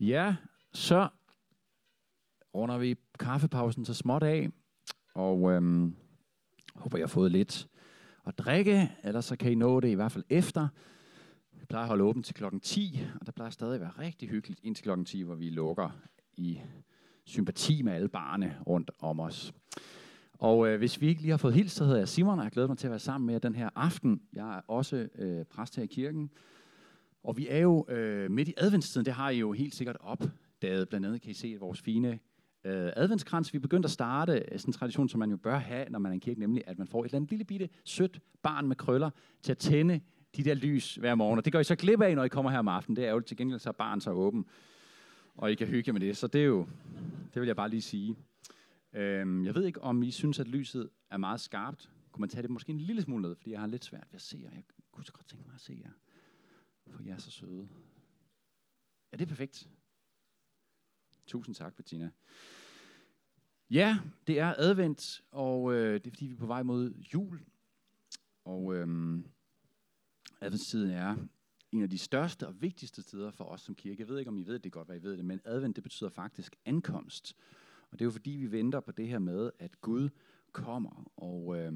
Ja, så runder vi kaffepausen så småt af, og øhm, håber, jeg har fået lidt at drikke, ellers så kan I nå det i hvert fald efter. Vi plejer at holde åbent til klokken 10, og der plejer stadig at være rigtig hyggeligt indtil klokken 10, hvor vi lukker i sympati med alle barne rundt om os. Og øh, hvis vi ikke lige har fået hilst, så hedder jeg Simon, og jeg glæder mig til at være sammen med jer den her aften. Jeg er også øh, præst her i kirken. Og vi er jo øh, midt i adventstiden, det har I jo helt sikkert opdaget. Blandt andet kan I se vores fine øh, adventskrans. Vi er begyndt at starte øh, sådan en tradition, som man jo bør have, når man er i kirke, nemlig at man får et eller andet lille bitte sødt barn med krøller til at tænde de der lys hver morgen. Og det går I så glip af, når I kommer her om aftenen. Det er jo til gengæld så barn så åben, og I kan hygge med det. Så det er jo, det vil jeg bare lige sige. Øhm, jeg ved ikke, om I synes, at lyset er meget skarpt. Kunne man tage det måske en lille smule ned, fordi jeg har lidt svært ved at se jer. Jeg kunne så godt tænke mig at se jer. For jeg er så søde. Er det perfekt. Tusind tak, Bettina. Ja, det er advent, og øh, det er fordi, vi er på vej mod jul. Og øh, adventstiden er en af de største og vigtigste steder for os som kirke. Jeg ved ikke, om I ved det godt, hvad I ved det, men advent, det betyder faktisk ankomst. Og det er jo fordi, vi venter på det her med, at Gud kommer. Og øh,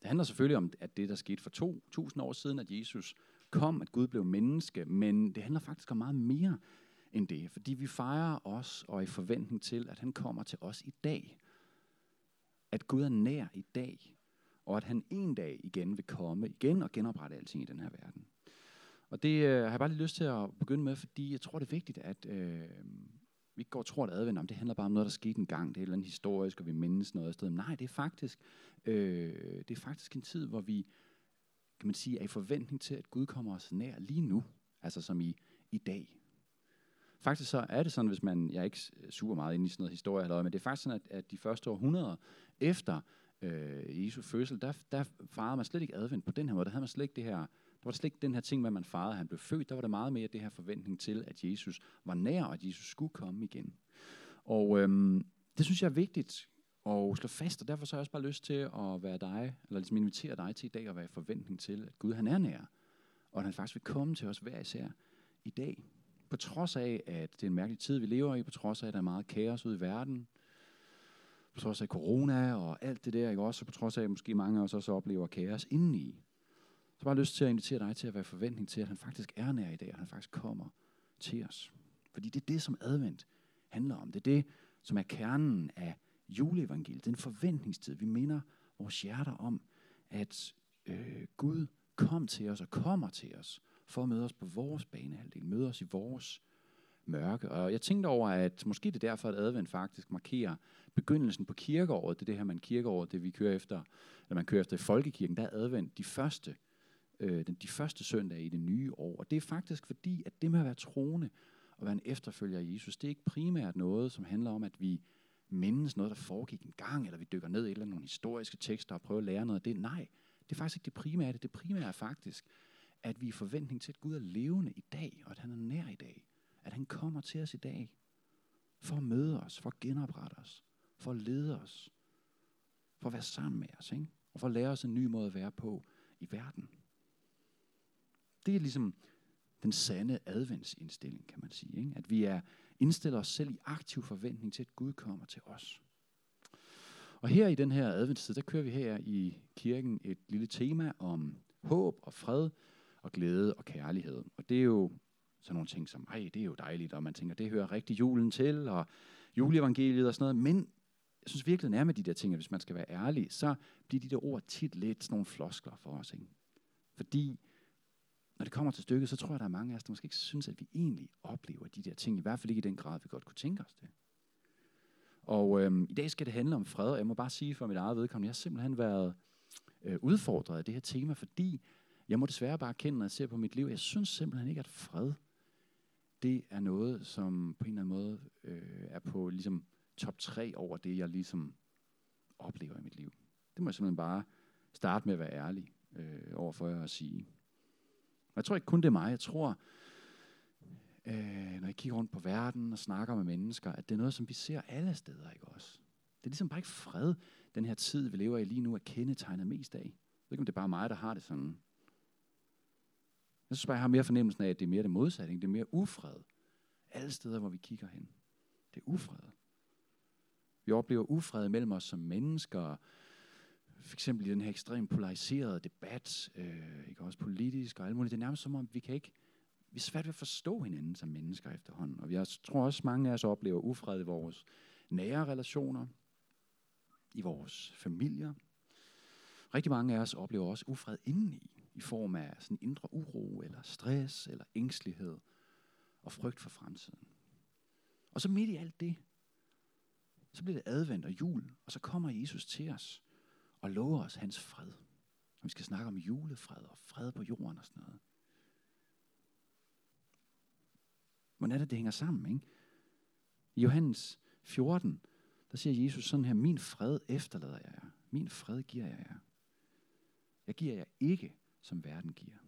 det handler selvfølgelig om, at det, der skete for 2000 år siden, at Jesus kom, at Gud blev menneske, men det handler faktisk om meget mere end det, fordi vi fejrer os og er i forventning til, at han kommer til os i dag. At Gud er nær i dag, og at han en dag igen vil komme igen og genoprette alting i den her verden. Og det øh, har jeg bare lige lyst til at begynde med, fordi jeg tror, det er vigtigt, at øh, vi ikke går og tror, at advent, om det handler bare om noget, der skete en gang, det er et historisk, og vi mindes noget af stedet. Nej, det er faktisk, øh, det er faktisk en tid, hvor vi kan man sige, er i forventning til, at Gud kommer os nær lige nu, altså som i, i dag. Faktisk så er det sådan, hvis man, jeg er ikke super meget inde i sådan noget historie, eller, men det er faktisk sådan, at, at de første århundreder efter øh, Jesu fødsel, der, der farede man slet ikke advent på den her måde. Der havde man slet ikke det her, der var slet ikke den her ting hvad man farede, han blev født. Der var det meget mere det her forventning til, at Jesus var nær, og at Jesus skulle komme igen. Og øhm, det synes jeg er vigtigt og slå fast, og derfor så har jeg også bare lyst til at være dig, eller ligesom invitere dig til i dag at være i forventning til, at Gud han er nær, og at han faktisk vil komme til os hver især i dag. På trods af, at det er en mærkelig tid, vi lever i, på trods af, at der er meget kaos ude i verden, på trods af corona og alt det der, ikke også? på trods af, at måske mange af os også oplever kaos indeni. Så bare lyst til at invitere dig til at være i forventning til, at han faktisk er nær i dag, og han faktisk kommer til os. Fordi det er det, som advent handler om. Det er det, som er kernen af juleevangeliet. den forventningstid. Vi minder vores hjerter om, at øh, Gud kom til os og kommer til os for at møde os på vores banehalvdel, møde os i vores mørke. Og jeg tænkte over, at måske det er derfor, at advent faktisk markerer begyndelsen på kirkeåret. Det er det her, man kirkeåret, det vi kører efter, når man kører efter i folkekirken, der er advent de første, øh, den, de første søndage i det nye år. Og det er faktisk fordi, at det med at være troende og være en efterfølger af Jesus, det er ikke primært noget, som handler om, at vi mindes noget, der foregik en gang, eller vi dykker ned i eller nogle historiske tekster og prøver at lære noget af det. Nej, det er faktisk ikke det primære. Det primære er faktisk, at vi er i forventning til, at Gud er levende i dag, og at han er nær i dag. At han kommer til os i dag, for at møde os, for at genoprette os, for at lede os, for at være sammen med os, ikke? og for at lære os en ny måde at være på i verden. Det er ligesom den sande adventsindstilling, kan man sige. Ikke? At vi er indstiller os selv i aktiv forventning til, at Gud kommer til os. Og her i den her adventstid, der kører vi her i kirken et lille tema om håb og fred og glæde og kærlighed. Og det er jo sådan nogle ting som, ej, det er jo dejligt, og man tænker, det hører rigtig julen til, og juleevangeliet og sådan noget. Men jeg synes virkelig, nærmere de der ting, at hvis man skal være ærlig, så bliver de der ord tit lidt sådan nogle floskler for os. Ikke? Fordi når det kommer til stykket, så tror jeg, der er mange af os, der måske ikke synes, at vi egentlig oplever de der ting, i hvert fald ikke i den grad, vi godt kunne tænke os det. Og øhm, i dag skal det handle om fred, og jeg må bare sige for mit eget vedkommende, jeg har simpelthen været øh, udfordret af det her tema, fordi jeg må desværre bare erkende, når jeg ser på mit liv, jeg synes simpelthen ikke, at fred, det er noget, som på en eller anden måde øh, er på ligesom top 3 over det, jeg ligesom oplever i mit liv. Det må jeg simpelthen bare starte med at være ærlig øh, over for jer at sige. Og jeg tror ikke kun det er mig. Jeg tror, øh, når jeg kigger rundt på verden og snakker med mennesker, at det er noget, som vi ser alle steder, ikke også? Det er ligesom bare ikke fred, den her tid, vi lever i lige nu, er kendetegnet mest af. Jeg ved ikke, om det er bare mig, der har det sådan. Jeg synes bare, jeg har mere fornemmelsen af, at det er mere det modsatte. Ikke? Det er mere ufred. Alle steder, hvor vi kigger hen. Det er ufred. Vi oplever ufred mellem os som mennesker, for eksempel i den her ekstremt polariserede debat, øh, ikke også politisk og alt muligt. Det er nærmest som om, vi kan ikke, vi er svært ved at forstå hinanden som mennesker efterhånden. Og jeg tror også, mange af os oplever ufred i vores nære relationer, i vores familier. Rigtig mange af os oplever også ufred indeni, i form af sådan indre uro, eller stress, eller ængstelighed og frygt for fremtiden. Og så midt i alt det, så bliver det advent og jul, og så kommer Jesus til os og lover os hans fred. Og vi skal snakke om julefred og fred på jorden og sådan noget. Hvordan er det, det hænger sammen, ikke? I Johannes 14, der siger Jesus sådan her, min fred efterlader jeg jer. Min fred giver jeg jer. Jeg giver jer ikke, som verden giver.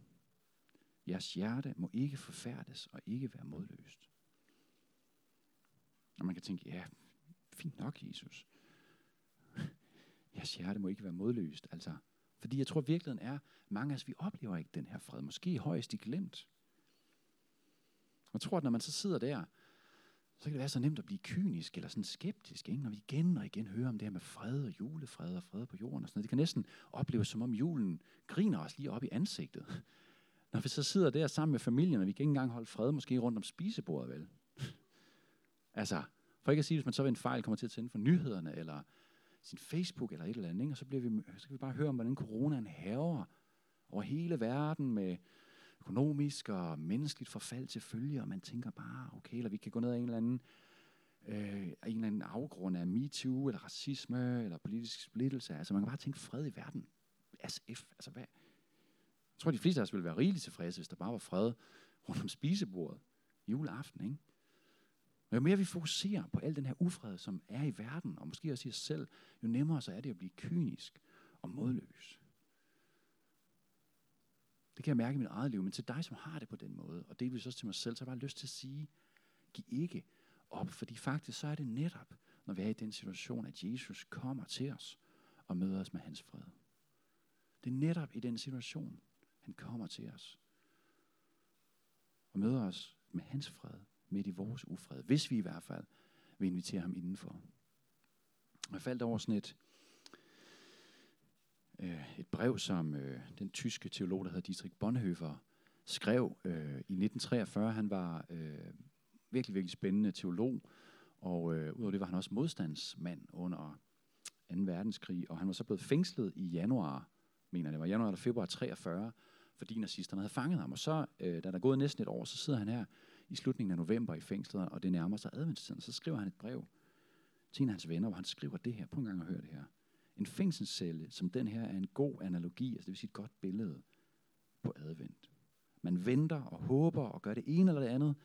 Jeres hjerte må ikke forfærdes og ikke være modløst. Og man kan tænke, ja, fint nok, Jesus. Jeres hjerte må ikke være modløst. Altså, fordi jeg tror, virkeligheden er, mange af os, vi oplever ikke den her fred. Måske højst i glemt. Jeg tror, at når man så sidder der, så kan det være så nemt at blive kynisk eller sådan skeptisk, ikke? når vi igen og igen hører om det her med fred og julefred og fred på jorden og sådan noget. Det kan næsten opleves som om julen griner os lige op i ansigtet. Når vi så sidder der sammen med familien, og vi kan ikke engang holde fred måske rundt om spisebordet, vel? altså, for ikke at sige, hvis man så ved en fejl kommer til at tænde for nyhederne, eller sin Facebook eller et eller andet, ikke? og så, bliver vi, så kan vi bare høre om, hvordan coronaen haver over hele verden med økonomisk og menneskeligt forfald til følge, og man tænker bare, okay, eller vi kan gå ned ad en eller anden, øh, en eller anden afgrund af MeToo, eller racisme, eller politisk splittelse. Altså man kan bare tænke fred i verden. SF, altså hvad? Jeg tror, de fleste af os ville være rigeligt tilfredse, hvis der bare var fred rundt om spisebordet juleaften, ikke? Og jo mere vi fokuserer på al den her ufred, som er i verden, og måske også i os selv, jo nemmere så er det at blive kynisk og modløs. Det kan jeg mærke i mit eget liv, men til dig, som har det på den måde, og delvis også til mig selv, så har jeg bare lyst til at sige, giv ikke op, fordi faktisk så er det netop, når vi er i den situation, at Jesus kommer til os og møder os med hans fred. Det er netop i den situation, han kommer til os og møder os med hans fred midt i vores ufred, hvis vi i hvert fald vil invitere ham indenfor. Jeg faldt over sådan et, øh, et brev, som øh, den tyske teolog, der hedder Dietrich Bonhoeffer, skrev øh, i 1943. Han var øh, virkelig, virkelig spændende teolog, og øh, udover det var han også modstandsmand under 2. verdenskrig, og han var så blevet fængslet i januar, mener det var januar eller februar 43, fordi nazisterne havde fanget ham. Og så, øh, da der er gået næsten et år, så sidder han her i slutningen af november i fængslet, og det nærmer sig adventstiden, så skriver han et brev til en af hans venner, hvor han skriver det her. Prøv en gang at høre det her. En fængselscelle som den her er en god analogi, altså det vil sige et godt billede på advent. Man venter og håber og gør det ene eller det andet,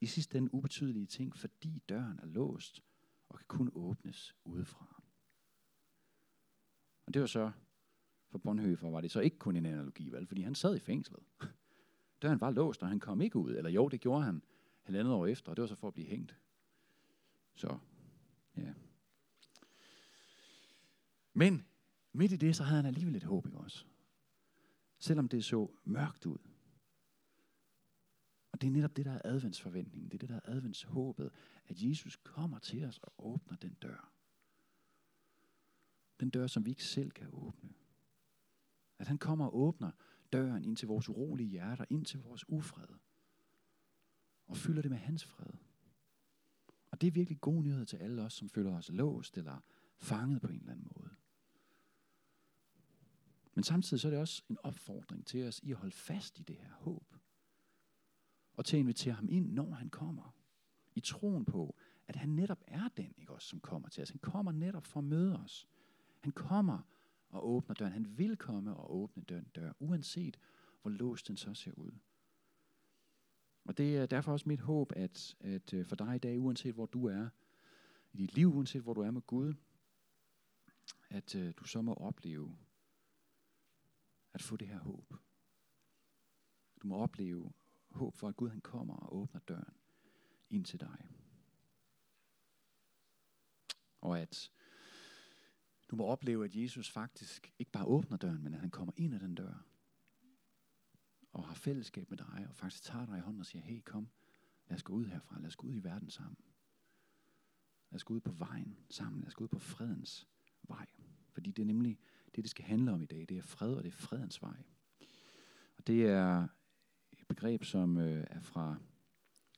i sidste ende ubetydelige ting, fordi døren er låst og kan kun åbnes udefra. Og det var så, for Bonhoeffer var det så ikke kun en analogi, vel? fordi han sad i fængslet. Døren var låst, og han kom ikke ud. Eller jo, det gjorde han halvandet år efter, og det var så for at blive hængt. Så, ja. Men midt i det, så havde han alligevel et håb, ikke også? Selvom det så mørkt ud. Og det er netop det, der er adventsforventningen. Det er det, der er adventshåbet. At Jesus kommer til os og åbner den dør. Den dør, som vi ikke selv kan åbne. At han kommer og åbner døren ind til vores urolige hjerter, ind til vores ufred. Og fylder det med hans fred. Og det er virkelig god nyhed til alle os, som føler os låst eller fanget på en eller anden måde. Men samtidig så er det også en opfordring til os i at holde fast i det her håb. Og til at invitere ham ind, når han kommer. I troen på, at han netop er den, ikke også, som kommer til os. Han kommer netop for at møde os. Han kommer og åbner døren. Han vil komme og åbne den dør, uanset hvor låst den så ser ud. Og det er derfor også mit håb, at, at øh, for dig i dag, uanset hvor du er i dit liv, uanset hvor du er med Gud, at uh, du så må opleve at få det her håb. Du må opleve håb for, at Gud han kommer og åbner døren ind til dig. Og at du må opleve, at Jesus faktisk ikke bare åbner døren, men at han kommer ind ad den dør. Og har fællesskab med dig, og faktisk tager dig i hånden og siger, hey kom, Lad os gå ud herfra. Lad os gå ud i verden sammen. Lad os gå ud på vejen sammen. Lad os gå ud på fredens vej. Fordi det er nemlig det, det skal handle om i dag. Det er fred, og det er fredens vej. Og det er et begreb, som øh, er fra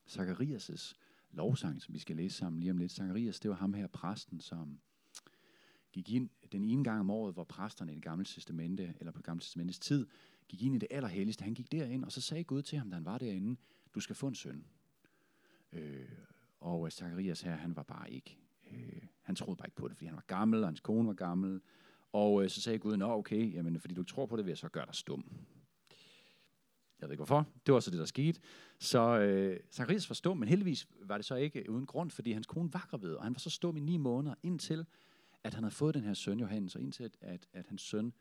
Zacharias' lovsang, som vi skal læse sammen lige om lidt. Zacharias, det var ham her, præsten, som gik ind den ene gang om året, hvor præsterne i det gamle testamente, eller på det gamle testamentets tid, gik ind i det allerhelligste. Han gik derind, og så sagde Gud til ham, da han var derinde, du skal få en søn. Øh, og Zacharias her, han var bare ikke, øh, han troede bare ikke på det, fordi han var gammel, og hans kone var gammel. Og øh, så sagde Gud, nå okay, jamen, fordi du ikke tror på det, vil jeg så gøre dig stum. Jeg ved ikke hvorfor. Det var så det, der skete. Så øh, Zacharias var stum, men heldigvis var det så ikke uden grund, fordi hans kone var gravid, og han var så stum i ni måneder, indtil at han havde fået den her søn Johannes, og indtil at, at, at hans søn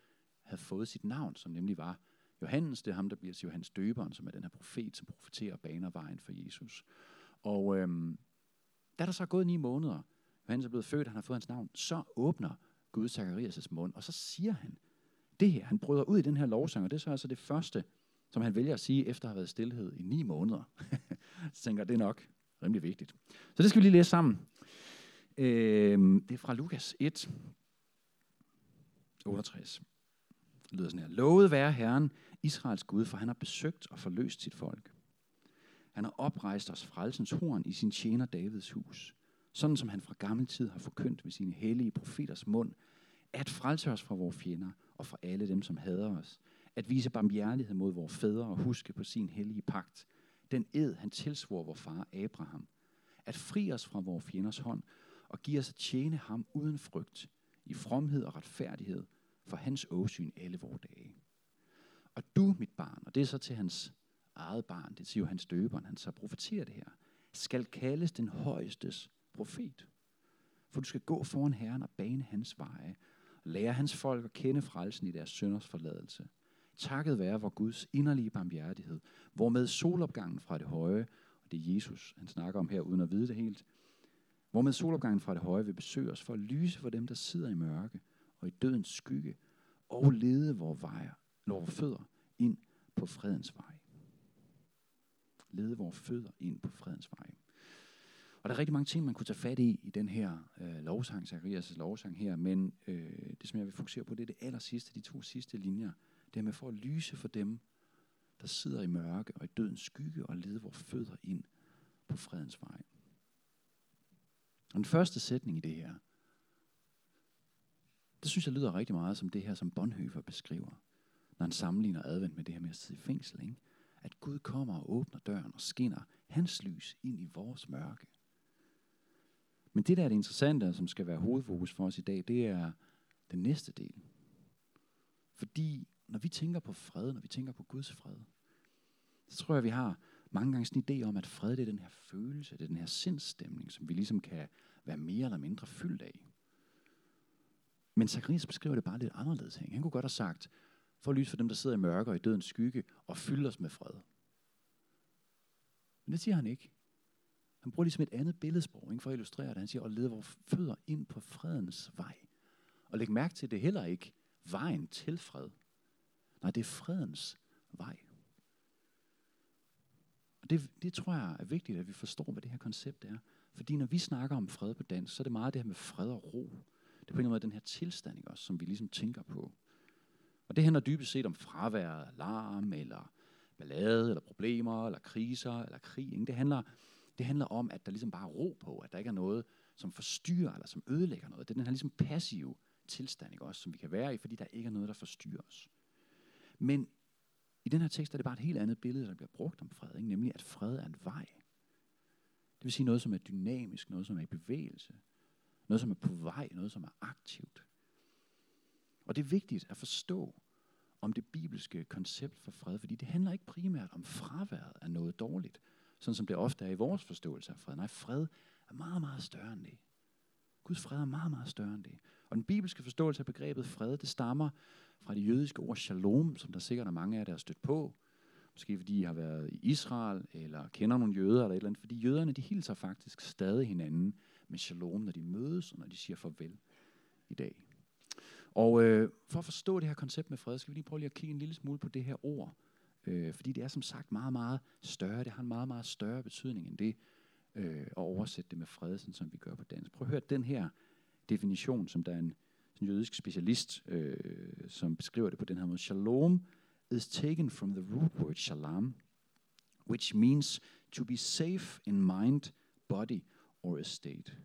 havde fået sit navn, som nemlig var Johannes. Det er ham, der bliver til Johannes døberen, som er den her profet, som profeterer baner vejen for Jesus. Og øhm, da der så er gået ni måneder, Johannes er blevet født, han har fået hans navn, så åbner Gud Zacharias' mund, og så siger han det her. Han bryder ud i den her lovsang, og det er så altså det første, som han vælger at sige, efter at have været stillhed i ni måneder. så tænker jeg, det er nok rimelig vigtigt. Så det skal vi lige læse sammen. Øh, det er fra Lukas 1, 68. Det lyder sådan her. Lovet være Herren, Israels Gud, for han har besøgt og forløst sit folk. Han har oprejst os frelsens horn i sin tjener Davids hus, sådan som han fra gammel tid har forkyndt ved sine hellige profeters mund, at frelse os fra vores fjender og fra alle dem, som hader os, at vise barmhjertighed mod vores fædre og huske på sin hellige pagt, den ed, han tilsvor vor far Abraham, at fri os fra vores fjenders hånd og give os at tjene ham uden frygt, i fromhed og retfærdighed, for hans åsyn alle vore dage. Og du, mit barn, og det er så til hans eget barn, det siger jo hans døberen, han så profeterer det her, skal kaldes den højestes profet. For du skal gå foran Herren og bane hans veje, og lære hans folk at kende frelsen i deres sønders forladelse. Takket være vor Guds inderlige barmhjertighed, hvormed solopgangen fra det høje, og det er Jesus, han snakker om her, uden at vide det helt, hvormed solopgangen fra det høje vil besøge os for at lyse for dem, der sidder i mørke og i dødens skygge, og lede vores vejer, vores fødder ind på fredens vej. Lede vores fødder ind på fredens vej. Og der er rigtig mange ting, man kunne tage fat i i den her øh, lovsang, Zacharias' lovsang her, men øh, det, som jeg vil fokusere på, det er det aller sidste, de to sidste linjer. Det er med for at lyse for dem, der sidder i mørke og i dødens skygge, og lede vores fødder ind på fredens vej. Og den første sætning i det her, det synes jeg lyder rigtig meget som det her, som Bonhoeffer beskriver, når han sammenligner advent med det her med at sidde i fængsel. Ikke? At Gud kommer og åbner døren og skinner hans lys ind i vores mørke. Men det, der er det interessante, som skal være hovedfokus for os i dag, det er den næste del. Fordi når vi tænker på fred, når vi tænker på Guds fred, så tror jeg, vi har mange gange sådan en idé om, at fred det er den her følelse, det er den her sindsstemning, som vi ligesom kan være mere eller mindre fyldt af. Men Zacharias beskriver det bare lidt anderledes. Ikke? Han kunne godt have sagt, for lys for dem, der sidder i mørke og i dødens skygge, og fylde os med fred. Men det siger han ikke. Han bruger ligesom et andet billedsprog ikke, for at illustrere det. Han siger, at lede vores fødder ind på fredens vej. Og læg mærke til, at det heller ikke vejen til fred. Nej, det er fredens vej. Og det, det tror jeg er vigtigt, at vi forstår, hvad det her koncept er. Fordi når vi snakker om fred på dansk, så er det meget det her med fred og ro. Det er på en eller anden måde den her tilstand, ikke også, som vi ligesom tænker på. Og det handler dybest set om fravær, larm, eller ballade, eller problemer, eller kriser, eller krig. Ikke? Det, handler, det handler om, at der ligesom bare er ro på, at der ikke er noget, som forstyrrer, eller som ødelægger noget. Det er den her ligesom passive tilstand, ikke også, som vi kan være i, fordi der ikke er noget, der forstyrrer os. Men i den her tekst er det bare et helt andet billede, der bliver brugt om fred, ikke? nemlig at fred er en vej. Det vil sige noget, som er dynamisk, noget, som er i bevægelse, noget, som er på vej, noget, som er aktivt. Og det er vigtigt at forstå om det bibelske koncept for fred, fordi det handler ikke primært om fraværet af noget dårligt, sådan som det ofte er i vores forståelse af fred. Nej, fred er meget, meget større end det. Guds fred er meget, meget større end det. Og den bibelske forståelse af begrebet fred, det stammer fra det jødiske ord shalom, som der sikkert er mange af jer, der har stødt på. Måske fordi I har været i Israel, eller kender nogle jøder, eller et eller andet. Fordi jøderne, de hilser faktisk stadig hinanden med shalom, når de mødes, og når de siger farvel i dag. Og øh, for at forstå det her koncept med fred, skal vi lige prøve lige at kigge en lille smule på det her ord, Øh, fordi det er som sagt meget, meget større. Det har en meget, meget større betydning end det øh, at oversætte det med fred, sådan som vi gør på dansk. Prøv at høre den her definition, som der er en, en jødisk specialist, øh, som beskriver det på den her måde. Shalom is taken from the root word shalom, which means to be safe in mind, body or estate.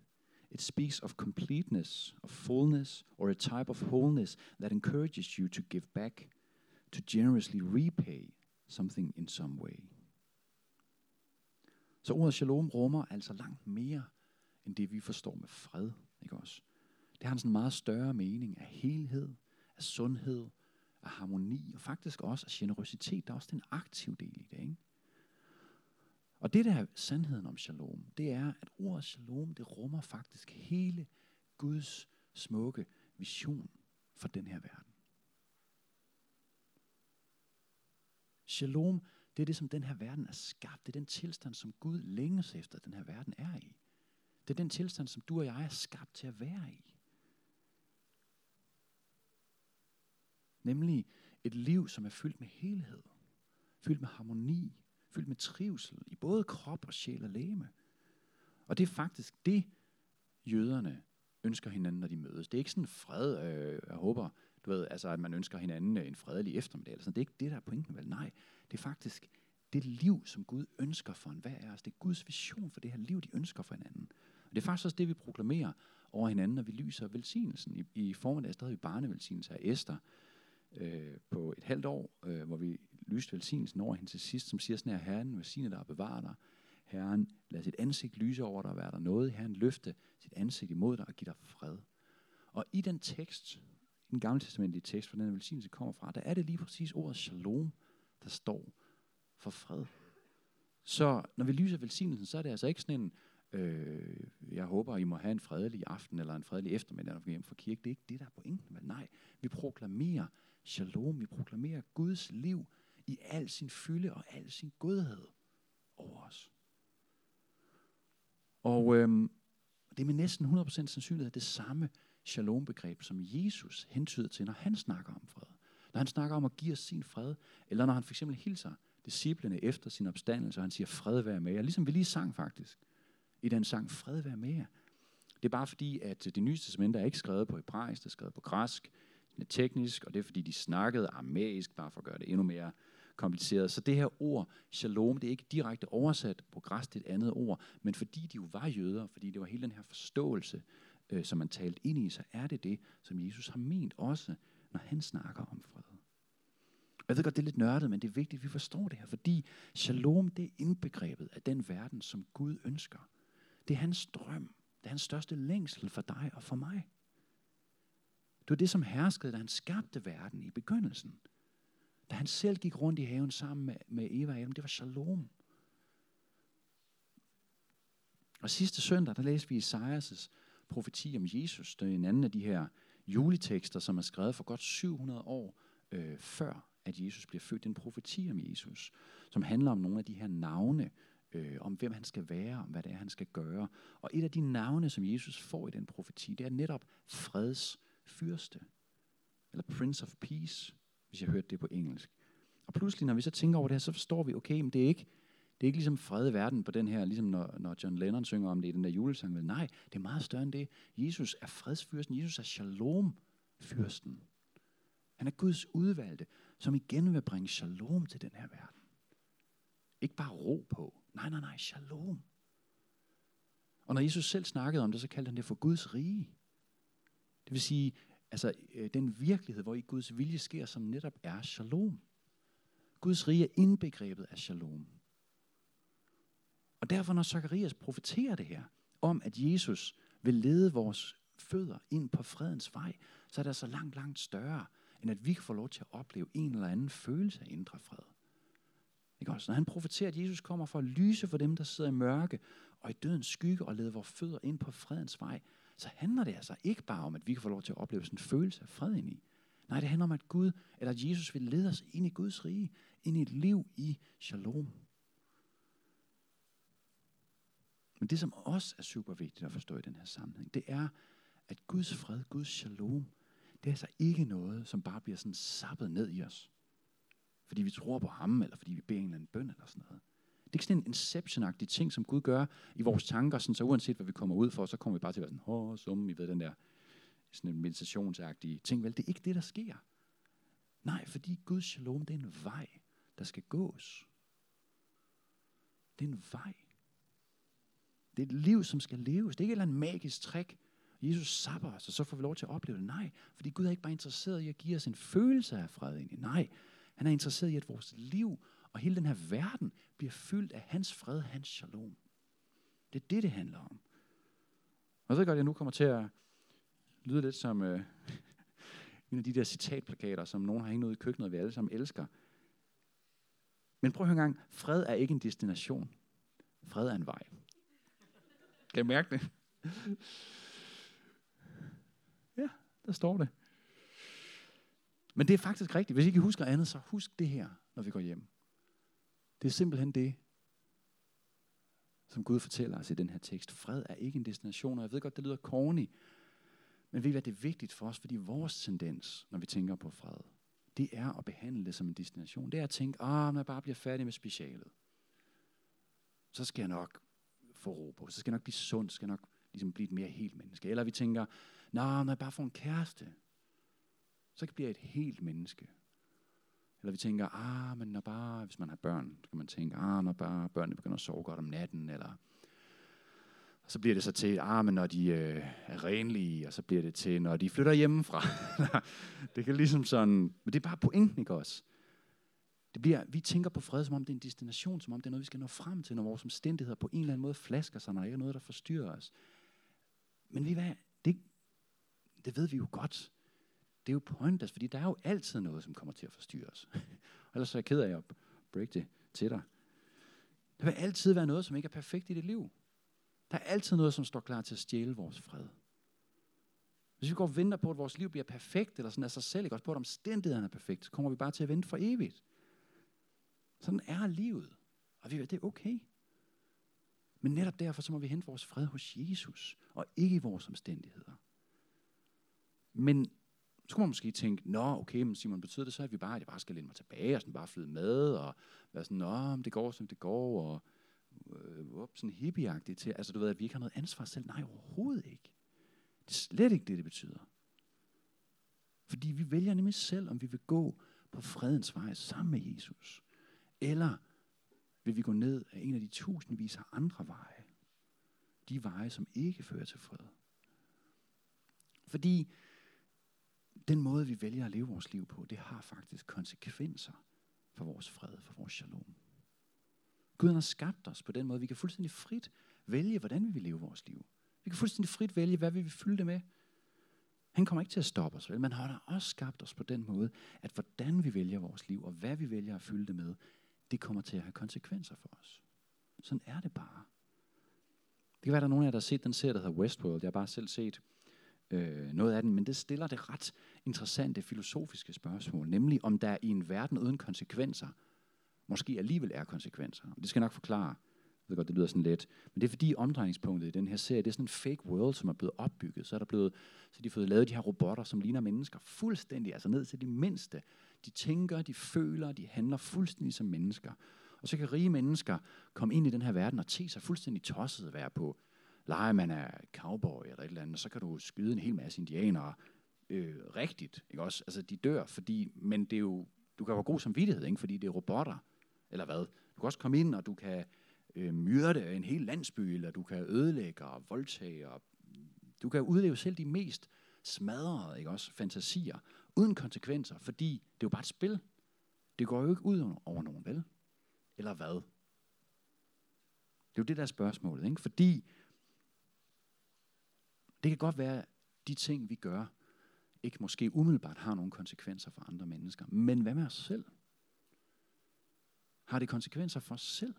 It speaks of completeness, of fullness, or a type of wholeness that encourages you to give back, to generously repay something in some way. Så ordet shalom rummer altså langt mere end det, vi forstår med fred. Ikke også? Det har en sådan meget større mening af helhed, af sundhed, af harmoni, og faktisk også af generøsitet. Der er også den aktive del i det. Ikke? Og det der er sandheden om shalom, det er, at ordet shalom, det rummer faktisk hele Guds smukke vision for den her verden. Shalom, det er det, som den her verden er skabt. Det er den tilstand, som Gud længes efter, den her verden er i. Det er den tilstand, som du og jeg er skabt til at være i. Nemlig et liv, som er fyldt med helhed, fyldt med harmoni, fyldt med trivsel i både krop og sjæl og læme. Og det er faktisk det, jøderne ønsker hinanden, når de mødes. Det er ikke sådan fred, øh, jeg håber, du ved, altså, at man ønsker hinanden øh, en fredelig eftermiddag. Eller sådan. Det er ikke det, der er pointen, vel? Nej, det er faktisk det liv, som Gud ønsker for en hver af os. Det er Guds vision for det her liv, de ønsker for hinanden. Og det er faktisk også det, vi proklamerer over hinanden, når vi lyser velsignelsen. I, i formiddag havde vi barnevelsignelse af Esther øh, på et halvt år, øh, hvor vi lyste velsignelsen over hende til sidst, som siger sådan her, Herren velsigne dig og bevare dig. Herren lad sit ansigt lyse over dig og være der noget. Herren løfte sit ansigt imod dig og give dig fred. Og i den tekst, i den gamle testamentlige tekst, hvor den velsignelse kommer fra, der er det lige præcis ordet shalom, der står for fred. Så når vi lyser velsignelsen, så er det altså ikke sådan en, øh, jeg håber, I må have en fredelig aften eller en fredelig eftermiddag, når vi hjem fra kirke. Det er ikke det, der er pointen. Men nej, vi proklamerer shalom, vi proklamerer Guds liv i al sin fylde og al sin godhed over os. Og øhm, det er med næsten 100% sandsynlighed det samme shalom-begreb, som Jesus hentyder til, når han snakker om fred. Når han snakker om at give os sin fred, eller når han for eksempel hilser disciplene efter sin opstandelse, og han siger, fred være med jer, ligesom vi lige sang faktisk, i den sang, fred være med jer. Det er bare fordi, at det nye testament er ikke skrevet på hebraisk, det er skrevet på græsk, det teknisk, og det er fordi, de snakkede aramæisk, bare for at gøre det endnu mere kompliceret. Så det her ord, shalom, det er ikke direkte oversat på græs til et andet ord, men fordi de jo var jøder, fordi det var hele den her forståelse, øh, som man talte ind i, så er det det, som Jesus har ment også, når han snakker om fred. Jeg ved godt, det er lidt nørdet, men det er vigtigt, at vi forstår det her, fordi shalom, det er indbegrebet af den verden, som Gud ønsker. Det er hans drøm. Det er hans største længsel for dig og for mig. Det var det, som herskede, da han skabte verden i begyndelsen. Da han selv gik rundt i haven sammen med, med Eva og Adam, det var shalom. Og sidste søndag, der læste vi Isaias' profeti om Jesus. Det er en anden af de her juletekster, som er skrevet for godt 700 år øh, før, at Jesus bliver født. Det er en profeti om Jesus, som handler om nogle af de her navne, øh, om hvem han skal være, om hvad det er, han skal gøre. Og et af de navne, som Jesus får i den profeti, det er netop freds fyrste. Eller Prince of Peace, hvis jeg hørte det på engelsk. Og pludselig, når vi så tænker over det her, så forstår vi, okay, men det er ikke, det er ikke ligesom fred i verden på den her, ligesom når, når John Lennon synger om det i den der julesang. Vel, nej, det er meget større end det. Jesus er fredsfyrsten. Jesus er shalom-fyrsten. Han er Guds udvalgte, som igen vil bringe shalom til den her verden. Ikke bare ro på. Nej, nej, nej, shalom. Og når Jesus selv snakkede om det, så kaldte han det for Guds rige. Det vil sige, altså øh, den virkelighed, hvor i Guds vilje sker, som netop er shalom. Guds rige er indbegrebet af shalom. Og derfor, når Zacharias profeterer det her, om at Jesus vil lede vores fødder ind på fredens vej, så er det så altså langt, langt større, end at vi kan få lov til at opleve en eller anden følelse af indre fred. Ikke også? Når han profeterer, at Jesus kommer for at lyse for dem, der sidder i mørke og i dødens skygge og lede vores fødder ind på fredens vej, så handler det altså ikke bare om, at vi kan få lov til at opleve sådan en følelse af fred ind i. Nej, det handler om, at Gud, eller at Jesus vil lede os ind i Guds rige, ind i et liv i shalom. Men det, som også er super vigtigt at forstå i den her sammenhæng, det er, at Guds fred, Guds shalom, det er altså ikke noget, som bare bliver sådan sappet ned i os. fordi vi tror på ham, eller fordi vi beder en eller anden bøn, eller sådan noget. Det er ikke sådan en inception ting, som Gud gør i vores tanker, sådan så uanset hvad vi kommer ud for, så kommer vi bare til at være sådan, åh, som I ved, den der sådan en meditationsagtige ting. Vel, det er ikke det, der sker. Nej, fordi Guds shalom, det er en vej, der skal gås. Det er en vej. Det er et liv, som skal leves. Det er ikke et eller andet magisk trick. Jesus sapper os, og så får vi lov til at opleve det. Nej, fordi Gud er ikke bare interesseret i at give os en følelse af fred egentlig. Nej, han er interesseret i, at vores liv og hele den her verden bliver fyldt af hans fred, hans shalom. Det er det, det handler om. Og jeg ved godt, at jeg nu kommer til at lyde lidt som øh, en af de der citatplakater, som nogen har hængt ud i køkkenet, og vi alle sammen elsker. Men prøv at høre en gang. Fred er ikke en destination. Fred er en vej. Kan I mærke det? Ja, der står det. Men det er faktisk rigtigt. Hvis I ikke husker andet, så husk det her, når vi går hjem. Det er simpelthen det, som Gud fortæller os i den her tekst. Fred er ikke en destination, og jeg ved godt, det lyder corny, men ved I hvad, det er vigtigt for os, fordi vores tendens, når vi tænker på fred, det er at behandle det som en destination. Det er at tænke, ah, når jeg bare bliver færdig med specialet, så skal jeg nok få ro på, så skal jeg nok blive sund, så skal jeg nok ligesom blive et mere helt menneske. Eller vi tænker, når jeg bare får en kæreste, så bliver jeg et helt menneske. Eller vi tænker, ah, men når bare, hvis man har børn, så kan man tænke, ah, når bare børnene begynder at sove godt om natten, eller og så bliver det så til, ah, men når de øh, er renlige, og så bliver det til, når de flytter hjemmefra. det kan ligesom sådan, men det er bare pointen, ikke også? Det bliver, vi tænker på fred, som om det er en destination, som om det er noget, vi skal nå frem til, når vores omstændigheder på en eller anden måde flasker sig, når der ikke er noget, der forstyrrer os. Men vi hvad, det, det ved vi jo godt. Det er jo pointless, altså, fordi der er jo altid noget, som kommer til at forstyrre os. Ellers er jeg ked af at break det til dig. Der vil altid være noget, som ikke er perfekt i dit liv. Der er altid noget, som står klar til at stjæle vores fred. Hvis vi går og venter på, at vores liv bliver perfekt, eller sådan af sig selv, ikke også på, at omstændighederne er perfekt, så kommer vi bare til at vente for evigt. Sådan er livet. Og vi ved, det er okay. Men netop derfor, så må vi hente vores fred hos Jesus, og ikke i vores omstændigheder. Men så kunne man måske tænke, nå okay, men Simon, betyder det så, at vi bare, at jeg bare skal læne mig tilbage, og sådan bare flyde med, og være sådan, nå, det går, som det går, og øh, op, sådan hippieagtigt til, altså du ved, at vi ikke har noget ansvar selv. Nej, overhovedet ikke. Det er slet ikke det, det betyder. Fordi vi vælger nemlig selv, om vi vil gå på fredens vej sammen med Jesus. Eller vil vi gå ned af en af de tusindvis af andre veje. De veje, som ikke fører til fred. Fordi den måde, vi vælger at leve vores liv på, det har faktisk konsekvenser for vores fred, for vores shalom. Gud har skabt os på den måde. Vi kan fuldstændig frit vælge, hvordan vi vil leve vores liv. Vi kan fuldstændig frit vælge, hvad vi vil fylde det med. Han kommer ikke til at stoppe os, vel? men han har også skabt os på den måde, at hvordan vi vælger vores liv, og hvad vi vælger at fylde det med, det kommer til at have konsekvenser for os. Sådan er det bare. Det kan være, at der er nogen af jer, der har set den serie, der hedder Westworld. Jeg har bare selv set øh, noget af den, men det stiller det ret interessante filosofiske spørgsmål, nemlig om der i en verden uden konsekvenser – måske alligevel er konsekvenser. Og det skal jeg nok forklare. Jeg ved godt, det lyder sådan lidt. Men det er fordi omdrejningspunktet i den her serie, det er sådan en fake world, som er blevet opbygget. Så er der blevet, så de har fået lavet de her robotter, som ligner mennesker fuldstændig, altså ned til de mindste. De tænker, de føler, de handler fuldstændig som mennesker. Og så kan rige mennesker komme ind i den her verden og te sig fuldstændig tosset at være på leger man er cowboy eller et eller andet, så kan du skyde en hel masse indianere øh, rigtigt, ikke også? Altså, de dør, fordi, men det er jo, du kan have god samvittighed, ikke? fordi det er robotter. Eller hvad? Du kan også komme ind, og du kan øh, myrde en hel landsby, eller du kan ødelægge og voldtage, og du kan udleve selv de mest smadrede ikke også, fantasier, uden konsekvenser, fordi det er jo bare et spil. Det går jo ikke ud over nogen, vel? Eller hvad? Det er jo det, der er spørgsmålet, ikke? Fordi det kan godt være, at de ting, vi gør, ikke måske umiddelbart har nogle konsekvenser for andre mennesker. Men hvad med os selv? har det konsekvenser for os selv.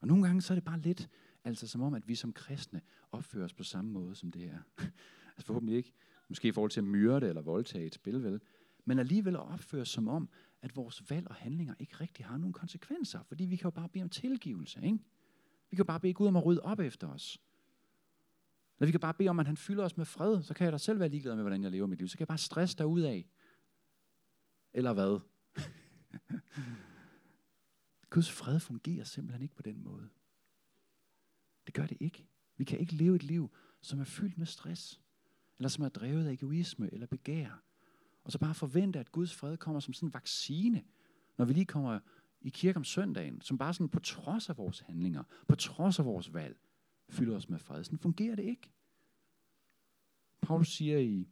Og nogle gange så er det bare lidt, altså som om, at vi som kristne opfører os på samme måde som det her. altså forhåbentlig ikke, måske i forhold til at myrde eller voldtage et spil, vel? Men alligevel at opføre os som om, at vores valg og handlinger ikke rigtig har nogen konsekvenser. Fordi vi kan jo bare bede om tilgivelse, ikke? Vi kan bare bede Gud om at rydde op efter os. Eller vi kan bare bede om, at han fylder os med fred, så kan jeg da selv være ligeglad med, hvordan jeg lever mit liv. Så kan jeg bare stresse af. Eller hvad? Guds fred fungerer simpelthen ikke på den måde. Det gør det ikke. Vi kan ikke leve et liv, som er fyldt med stress, eller som er drevet af egoisme eller begær, og så bare forvente, at Guds fred kommer som sådan en vaccine, når vi lige kommer i kirke om søndagen, som bare sådan på trods af vores handlinger, på trods af vores valg, fylder os med fred. Sådan fungerer det ikke. Paulus siger i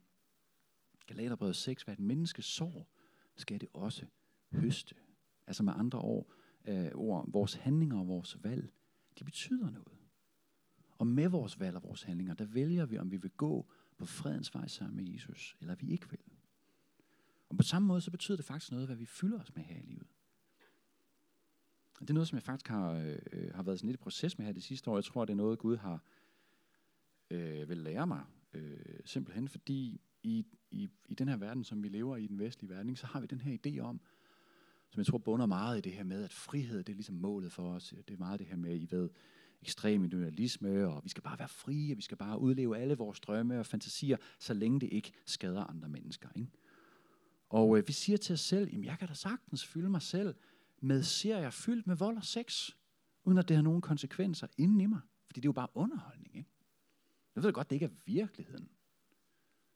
Galaterbrevet 6, hvad et menneske sår, skal det også høste. Altså med andre ord, øh, ord, vores handlinger og vores valg, de betyder noget. Og med vores valg og vores handlinger, der vælger vi, om vi vil gå på fredens vej sammen med Jesus, eller vi ikke vil. Og på samme måde, så betyder det faktisk noget, hvad vi fylder os med her i livet. Og det er noget, som jeg faktisk har, øh, har været sådan lidt i proces med her det sidste år. Jeg tror, det er noget, Gud har øh, vil lære mig. Øh, simpelthen fordi i, i, i den her verden, som vi lever i, den vestlige verden, så har vi den her idé om, som jeg tror bunder meget i det her med, at frihed, det er ligesom målet for os. Det er meget det her med, I ved, ekstrem individualisme, og vi skal bare være frie, og vi skal bare udleve alle vores drømme og fantasier, så længe det ikke skader andre mennesker. Ikke? Og øh, vi siger til os selv, jamen jeg kan da sagtens fylde mig selv med serier fyldt med vold og sex, uden at det har nogen konsekvenser inden i mig. Fordi det er jo bare underholdning. Ikke? Jeg ved godt, det ikke er virkeligheden.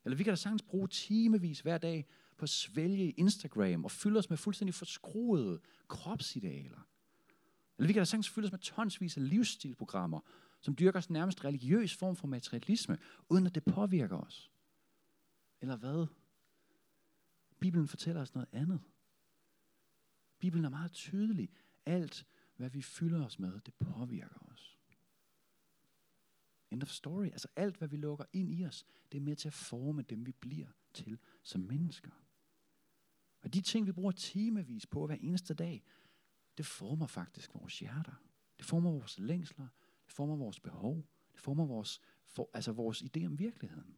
Eller vi kan da sagtens bruge timevis hver dag på at svælge Instagram og fylde os med fuldstændig forskruede kropsidealer. Eller vi kan da sagtens fylde os med tonsvis af livsstilprogrammer, som dyrker os nærmest religiøs form for materialisme, uden at det påvirker os. Eller hvad? Bibelen fortæller os noget andet. Bibelen er meget tydelig. Alt, hvad vi fylder os med, det påvirker os. End of story. Altså alt, hvad vi lukker ind i os, det er med til at forme dem, vi bliver til som mennesker. Og de ting, vi bruger timevis på hver eneste dag, det former faktisk vores hjerter. Det former vores længsler. Det former vores behov. Det former vores, for, altså vores idé om virkeligheden.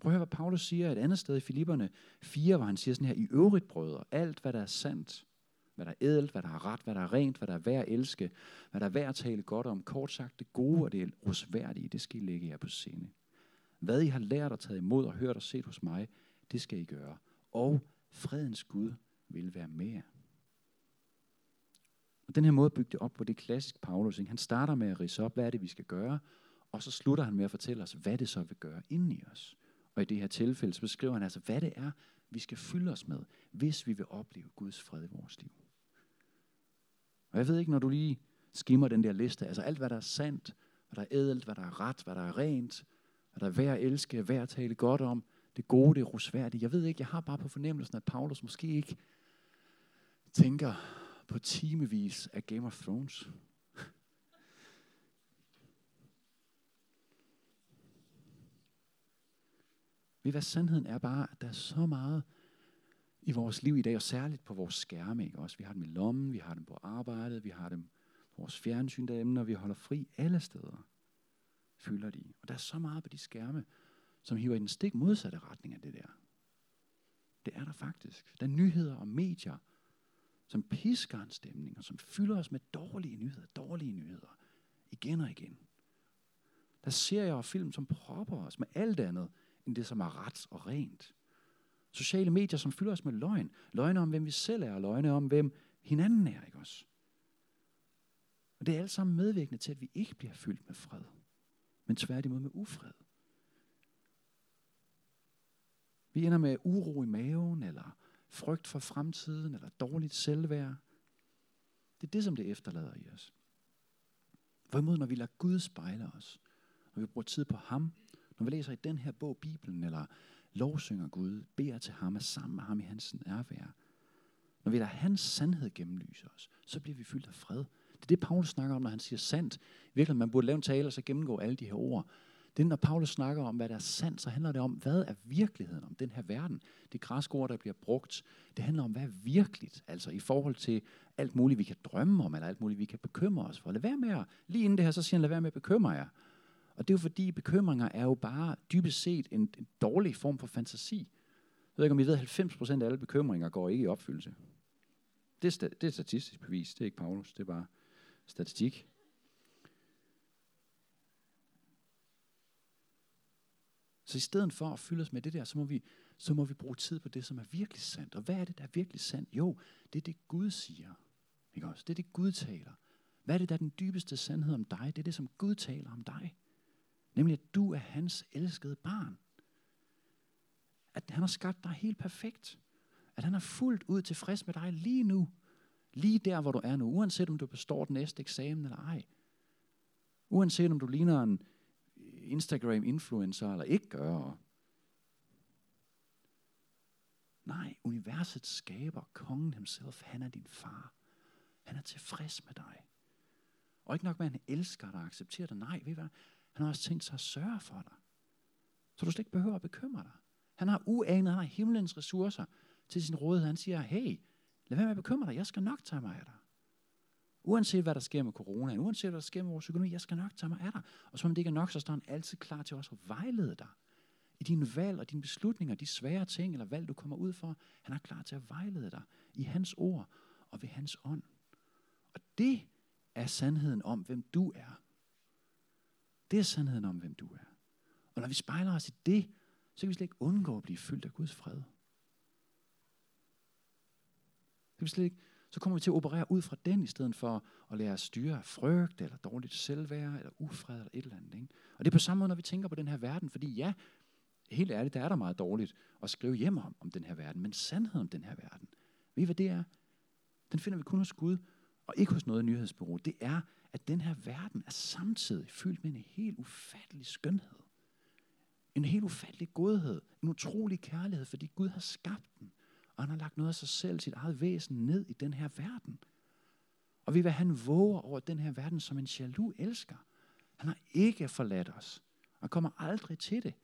Prøv at høre, hvad Paulus siger et andet sted i Filipperne 4, hvor han siger sådan her, i øvrigt brødre, alt hvad der er sandt, hvad der er ædelt, hvad der er ret, hvad der er rent, hvad der er værd at elske, hvad der er værd at tale godt om, kort sagt, det gode og det rosværdige, det skal I lægge jer på sinde. Hvad I har lært og taget imod og hørt og set hos mig, det skal I gøre. Og fredens Gud vil være med jer. Og den her måde at bygge det op på, det er klassisk Paulus. Ikke? Han starter med at rise op, hvad er det, vi skal gøre, og så slutter han med at fortælle os, hvad det så vil gøre inden i os. Og i det her tilfælde, så beskriver han altså, hvad det er, vi skal fylde os med, hvis vi vil opleve Guds fred i vores liv. Og jeg ved ikke, når du lige skimmer den der liste, altså alt, hvad der er sandt, hvad der er ædelt, hvad der er ret, hvad der er rent, hvad der er værd at elske, værd at tale godt om, det gode, det rosværdige. Jeg ved ikke, jeg har bare på fornemmelsen, at Paulus måske ikke tænker på timevis af Game of Thrones. Ved hvad sandheden er bare, at der er så meget i vores liv i dag, og særligt på vores skærme. Ikke? Også, vi har dem i lommen, vi har dem på arbejdet, vi har dem på vores fjernsyn derhjemme, når vi holder fri alle steder. Fylder de. Og der er så meget på de skærme, som hiver i den stik modsatte retning af det der. Det er der faktisk. Der er nyheder og medier, som pisker en stemning, og som fylder os med dårlige nyheder, dårlige nyheder, igen og igen. Der er serier og film, som propper os med alt andet, end det, som er ret og rent. Sociale medier, som fylder os med løgn. Løgne om, hvem vi selv er, og løgne om, hvem hinanden er, ikke også? Og det er alt sammen medvirkende til, at vi ikke bliver fyldt med fred, men tværtimod med ufred. Vi ender med uro i maven, eller frygt for fremtiden, eller dårligt selvværd. Det er det, som det efterlader i os. Hvorimod, når vi lader Gud spejle os, når vi bruger tid på ham, når vi læser i den her bog, Bibelen, eller lovsynger Gud, beder til ham, er sammen med ham i hans nærvær. Når vi lader hans sandhed gennemlyse os, så bliver vi fyldt af fred. Det er det, Paulus snakker om, når han siger sandt. Virkelig, man burde lave en tale og så gennemgå alle de her ord. Det er, når Paulus snakker om, hvad der er sandt, så handler det om, hvad er virkeligheden om den her verden. Det græske ord, der bliver brugt, det handler om, hvad er virkeligt. Altså i forhold til alt muligt, vi kan drømme om, eller alt muligt, vi kan bekymre os for. Lad være med at, lige inden det her, så siger han, lad være med at bekymre jer. Og det er jo fordi, bekymringer er jo bare dybest set en, en dårlig form for fantasi. Jeg ved ikke, om I ved, at 90% af alle bekymringer går ikke i opfyldelse. Det er, det er statistisk bevis, det er ikke Paulus, det er bare statistik. Så i stedet for at fylde os med det der, så må, vi, så må vi bruge tid på det, som er virkelig sandt. Og hvad er det, der er virkelig sandt? Jo, det er det, Gud siger. Ikke også? Det er det, Gud taler. Hvad er det, der er den dybeste sandhed om dig? Det er det, som Gud taler om dig. Nemlig, at du er hans elskede barn. At han har skabt dig helt perfekt. At han er fuldt ud tilfreds med dig lige nu. Lige der, hvor du er nu. Uanset om du består den næste eksamen eller ej. Uanset om du ligner en Instagram-influencer eller ikke gør. Nej, universets skaber, kongen himself, han er din far. Han er tilfreds med dig. Og ikke nok med, at han elsker dig og accepterer dig. Nej, ved hvad? Han har også tænkt sig at sørge for dig. Så du slet ikke behøver at bekymre dig. Han har uanet, han har himlens ressourcer til sin rådighed. Han siger, hey, lad være med at bekymre dig. Jeg skal nok tage mig af dig. Uanset hvad der sker med corona, uanset hvad der sker med vores økonomi, jeg skal nok tage mig af dig. Og som det ikke er nok, så står han altid klar til også at vejlede dig. I dine valg og dine beslutninger, de svære ting eller valg, du kommer ud for. Han er klar til at vejlede dig i hans ord og ved hans ånd. Og det er sandheden om, hvem du er. Det er sandheden om, hvem du er. Og når vi spejler os i det, så kan vi slet ikke undgå at blive fyldt af Guds fred. Så, vi slet ikke, så kommer vi til at operere ud fra den, i stedet for at lære at styre af frygt, eller dårligt selvværd, eller ufred, eller et eller andet. Ikke? Og det er på samme måde, når vi tænker på den her verden, fordi ja, helt ærligt, der er der meget dårligt at skrive hjem om, om den her verden, men sandheden om den her verden, ved I hvad det er? Den finder vi kun hos Gud, og ikke hos noget nyhedsbureau. Det er, at den her verden er samtidig fyldt med en helt ufattelig skønhed. En helt ufattelig godhed. En utrolig kærlighed, fordi Gud har skabt den. Og han har lagt noget af sig selv, sit eget væsen, ned i den her verden. Og vi vil han våger over den her verden som en jaloux elsker. Han har ikke forladt os. Han kommer aldrig til det.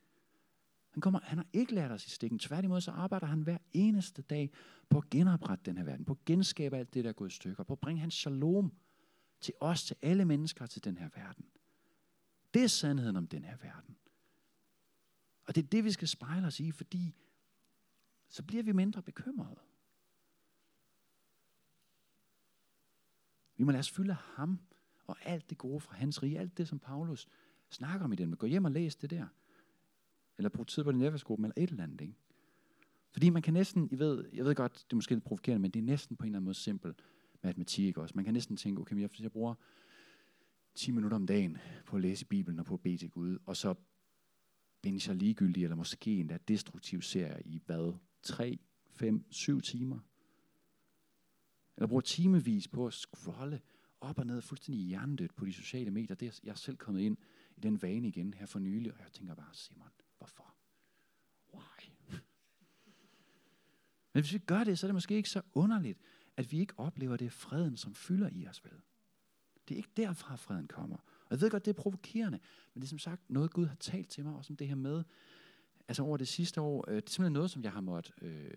Han, kommer, han har ikke lært os i stikken. Tværtimod så arbejder han hver eneste dag på at genoprette den her verden. På at genskabe alt det, der er gået i stykker. På at bringe hans shalom til os, til alle mennesker, til den her verden. Det er sandheden om den her verden. Og det er det, vi skal spejle os i, fordi så bliver vi mindre bekymrede. Vi må lade os fylde ham og alt det gode fra hans rige, alt det, som Paulus snakker om i den. Gå hjem og læs det der. Eller brug tid på din netværksgruppe, eller et eller andet. Ikke? Fordi man kan næsten, I ved, jeg ved godt, det er måske lidt provokerende, men det er næsten på en eller anden måde simpelt matematik også. Man kan næsten tænke, okay, hvis jeg bruger 10 minutter om dagen på at læse Bibelen og på at bede til Gud, og så bindes jeg ligegyldig, eller måske endda destruktiv serie i hvad? 3, 5, 7 timer? Eller bruger timevis på at scrolle op og ned fuldstændig hjernedødt på de sociale medier. Det er, jeg er selv kommet ind i den vane igen her for nylig, og jeg tænker bare, Simon, hvorfor? Why? Men hvis vi gør det, så er det måske ikke så underligt, at vi ikke oplever det freden, som fylder i os vel. Det er ikke derfra, freden kommer. Og jeg ved godt, det er provokerende, men det er som sagt noget, Gud har talt til mig, også om det her med, altså over det sidste år, øh, det er simpelthen noget, som jeg har måttet øh,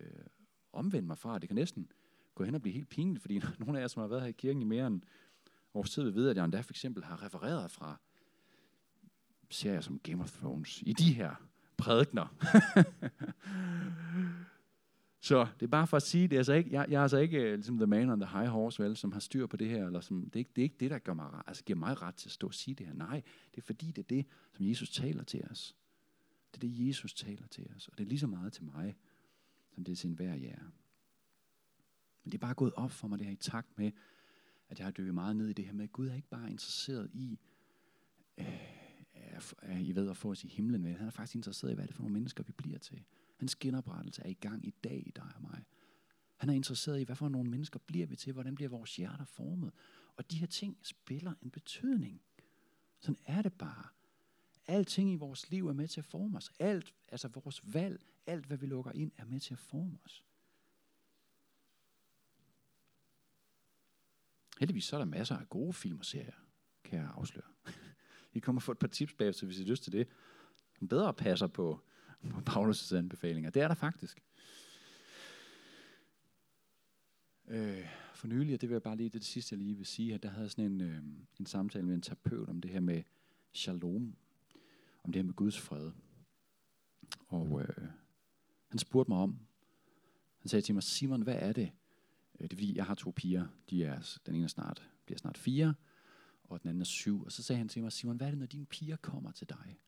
omvende mig fra. Det kan næsten gå hen og blive helt pinligt, fordi nogle af jer, som har været her i kirken i mere end års tid, vil vide, at jeg endda for eksempel har refereret fra serier som Game of Thrones i de her prædikner. Så det er bare for at sige, det er altså ikke, jeg, jeg er altså ikke øh, ligesom the man on the high horse, vel, som har styr på det her, eller som, det, er ikke, det er ikke det, der gør mig, altså giver mig ret til at stå og sige det her. Nej, det er fordi, det er det, som Jesus taler til os. Det er det, Jesus taler til os, og det er lige så meget til mig, som det er til enhver jer. Men det er bare gået op for mig, det her i takt med, at jeg har dykket meget ned i det her med, at Gud er ikke bare interesseret i, øh, I ved at få os i himlen med. Han er faktisk interesseret i, hvad det er for nogle mennesker, vi bliver til. Hans genoprettelse er i gang i dag i dig og mig. Han er interesseret i, hvad for nogle mennesker bliver vi til, hvordan bliver vores hjerter formet. Og de her ting spiller en betydning. Sådan er det bare. Alting i vores liv er med til at forme os. Alt, altså vores valg, alt hvad vi lukker ind, er med til at forme os. Heldigvis så er der masser af gode film og serier, kan jeg afsløre. I kommer få et par tips bagefter, hvis I har lyst til det. Som bedre passer på på Paulus' anbefalinger. Det er der faktisk. Øh, for nylig, og det vil jeg bare lige, det, det sidste jeg lige vil sige, at der havde sådan en, øh, en samtale med en terapeut om det her med shalom, om det her med Guds fred. Og øh, han spurgte mig om, han sagde til mig, Simon, hvad er det? Øh, det er fordi, jeg har to piger, de er, den ene er snart, bliver snart fire, og den anden er syv. Og så sagde han til mig, Simon, hvad er det, når dine piger kommer til dig?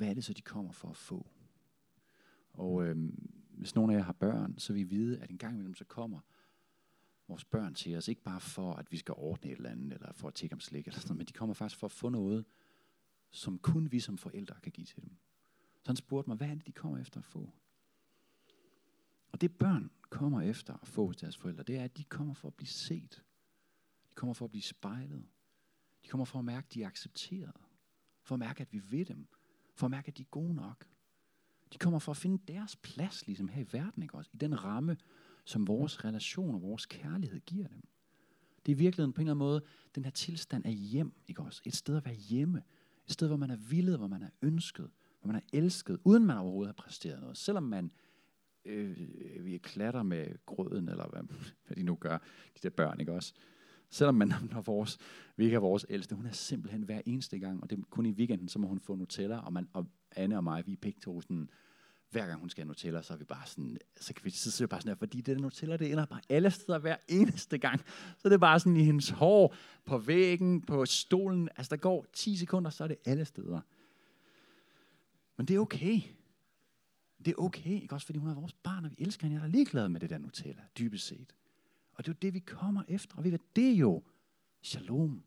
Hvad er det så, de kommer for at få? Og øh, hvis nogen af jer har børn, så vil I vide, at en gang imellem så kommer vores børn til os, ikke bare for, at vi skal ordne et eller andet, eller for at tjekke om slik, eller sådan men de kommer faktisk for at få noget, som kun vi som forældre kan give til dem. Så han spurgte mig, hvad er det, de kommer efter at få? Og det børn kommer efter at få hos deres forældre, det er, at de kommer for at blive set. De kommer for at blive spejlet. De kommer for at mærke, at de er accepteret. For at mærke, at vi ved dem. For at mærke, at de er gode nok. De kommer for at finde deres plads ligesom her i verden, ikke også? I den ramme, som vores relation og vores kærlighed giver dem. Det er i virkeligheden på en eller anden måde den her tilstand af hjem, ikke også? Et sted at være hjemme. Et sted, hvor man er villet, hvor man er ønsket, hvor man er elsket, uden man overhovedet har præsteret noget. Selvom man øh, øh vi klatter med grøden, eller hvad, hvad de nu gør, de der børn, ikke også? Selvom man når vores, vi ikke er vores ældste, hun er simpelthen hver eneste gang, og det er kun i weekenden, så må hun få Nutella, og, man, og Anne og mig, vi er begge to sådan, hver gang hun skal have Nutella, så er vi bare sådan, så kan vi sidde bare sådan her, fordi det der Nutella, det ender bare alle steder hver eneste gang. Så det er bare sådan i hendes hår, på væggen, på stolen. Altså der går 10 sekunder, så er det alle steder. Men det er okay. Det er okay, ikke også fordi hun er vores barn, og vi elsker hende. Jeg er ligeglad med det der Nutella, dybest set. Og det er jo det, vi kommer efter. Og vi ved, det er jo shalom.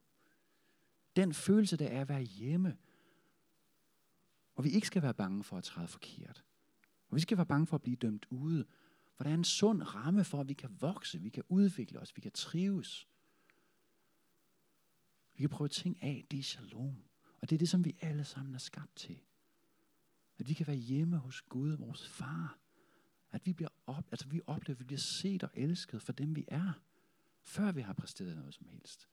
Den følelse, der er at være hjemme. Og vi ikke skal være bange for at træde forkert. Og vi skal være bange for at blive dømt ude. For der er en sund ramme for, at vi kan vokse, vi kan udvikle os, vi kan trives. Vi kan prøve ting af, det er shalom. Og det er det, som vi alle sammen er skabt til. At vi kan være hjemme hos Gud, vores far. At vi, bliver op, altså vi oplever, at vi bliver set og elsket for dem, vi er. Før vi har præsteret noget som helst.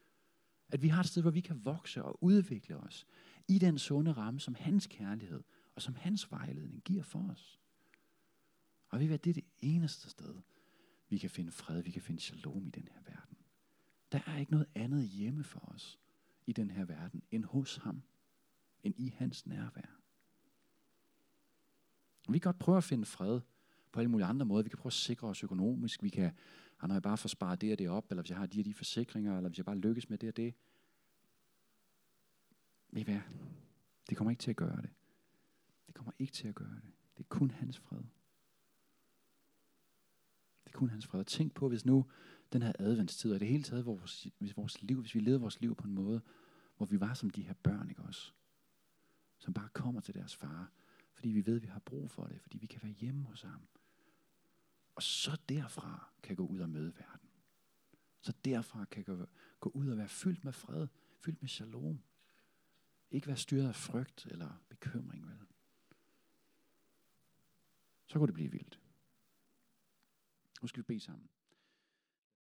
At vi har et sted, hvor vi kan vokse og udvikle os. I den sunde ramme, som hans kærlighed og som hans vejledning giver for os. Og vi ved, det er det eneste sted, vi kan finde fred, vi kan finde shalom i den her verden. Der er ikke noget andet hjemme for os i den her verden, end hos ham, end i hans nærvær. Vi kan godt prøve at finde fred på alle mulige andre måder. Vi kan prøve at sikre os økonomisk. Vi kan, ah, når jeg bare får sparet det og det op, eller hvis jeg har de og de forsikringer, eller hvis jeg bare lykkes med det og det. Ved hvad? Det kommer ikke til at gøre det. Det kommer ikke til at gøre det. Det er kun hans fred. Det er kun hans fred. Tænk på, hvis nu den her adventstid, og det hele taget vores, hvis, vores liv, hvis vi levede vores liv på en måde, hvor vi var som de her børn, ikke også? Som bare kommer til deres far, fordi vi ved, at vi har brug for det, fordi vi kan være hjemme hos ham. Og så derfra kan gå ud og møde verden. Så derfra kan gå, gå ud og være fyldt med fred, fyldt med shalom. Ikke være styret af frygt eller bekymring, vel? Så kunne det blive vildt. Nu skal vi bede sammen.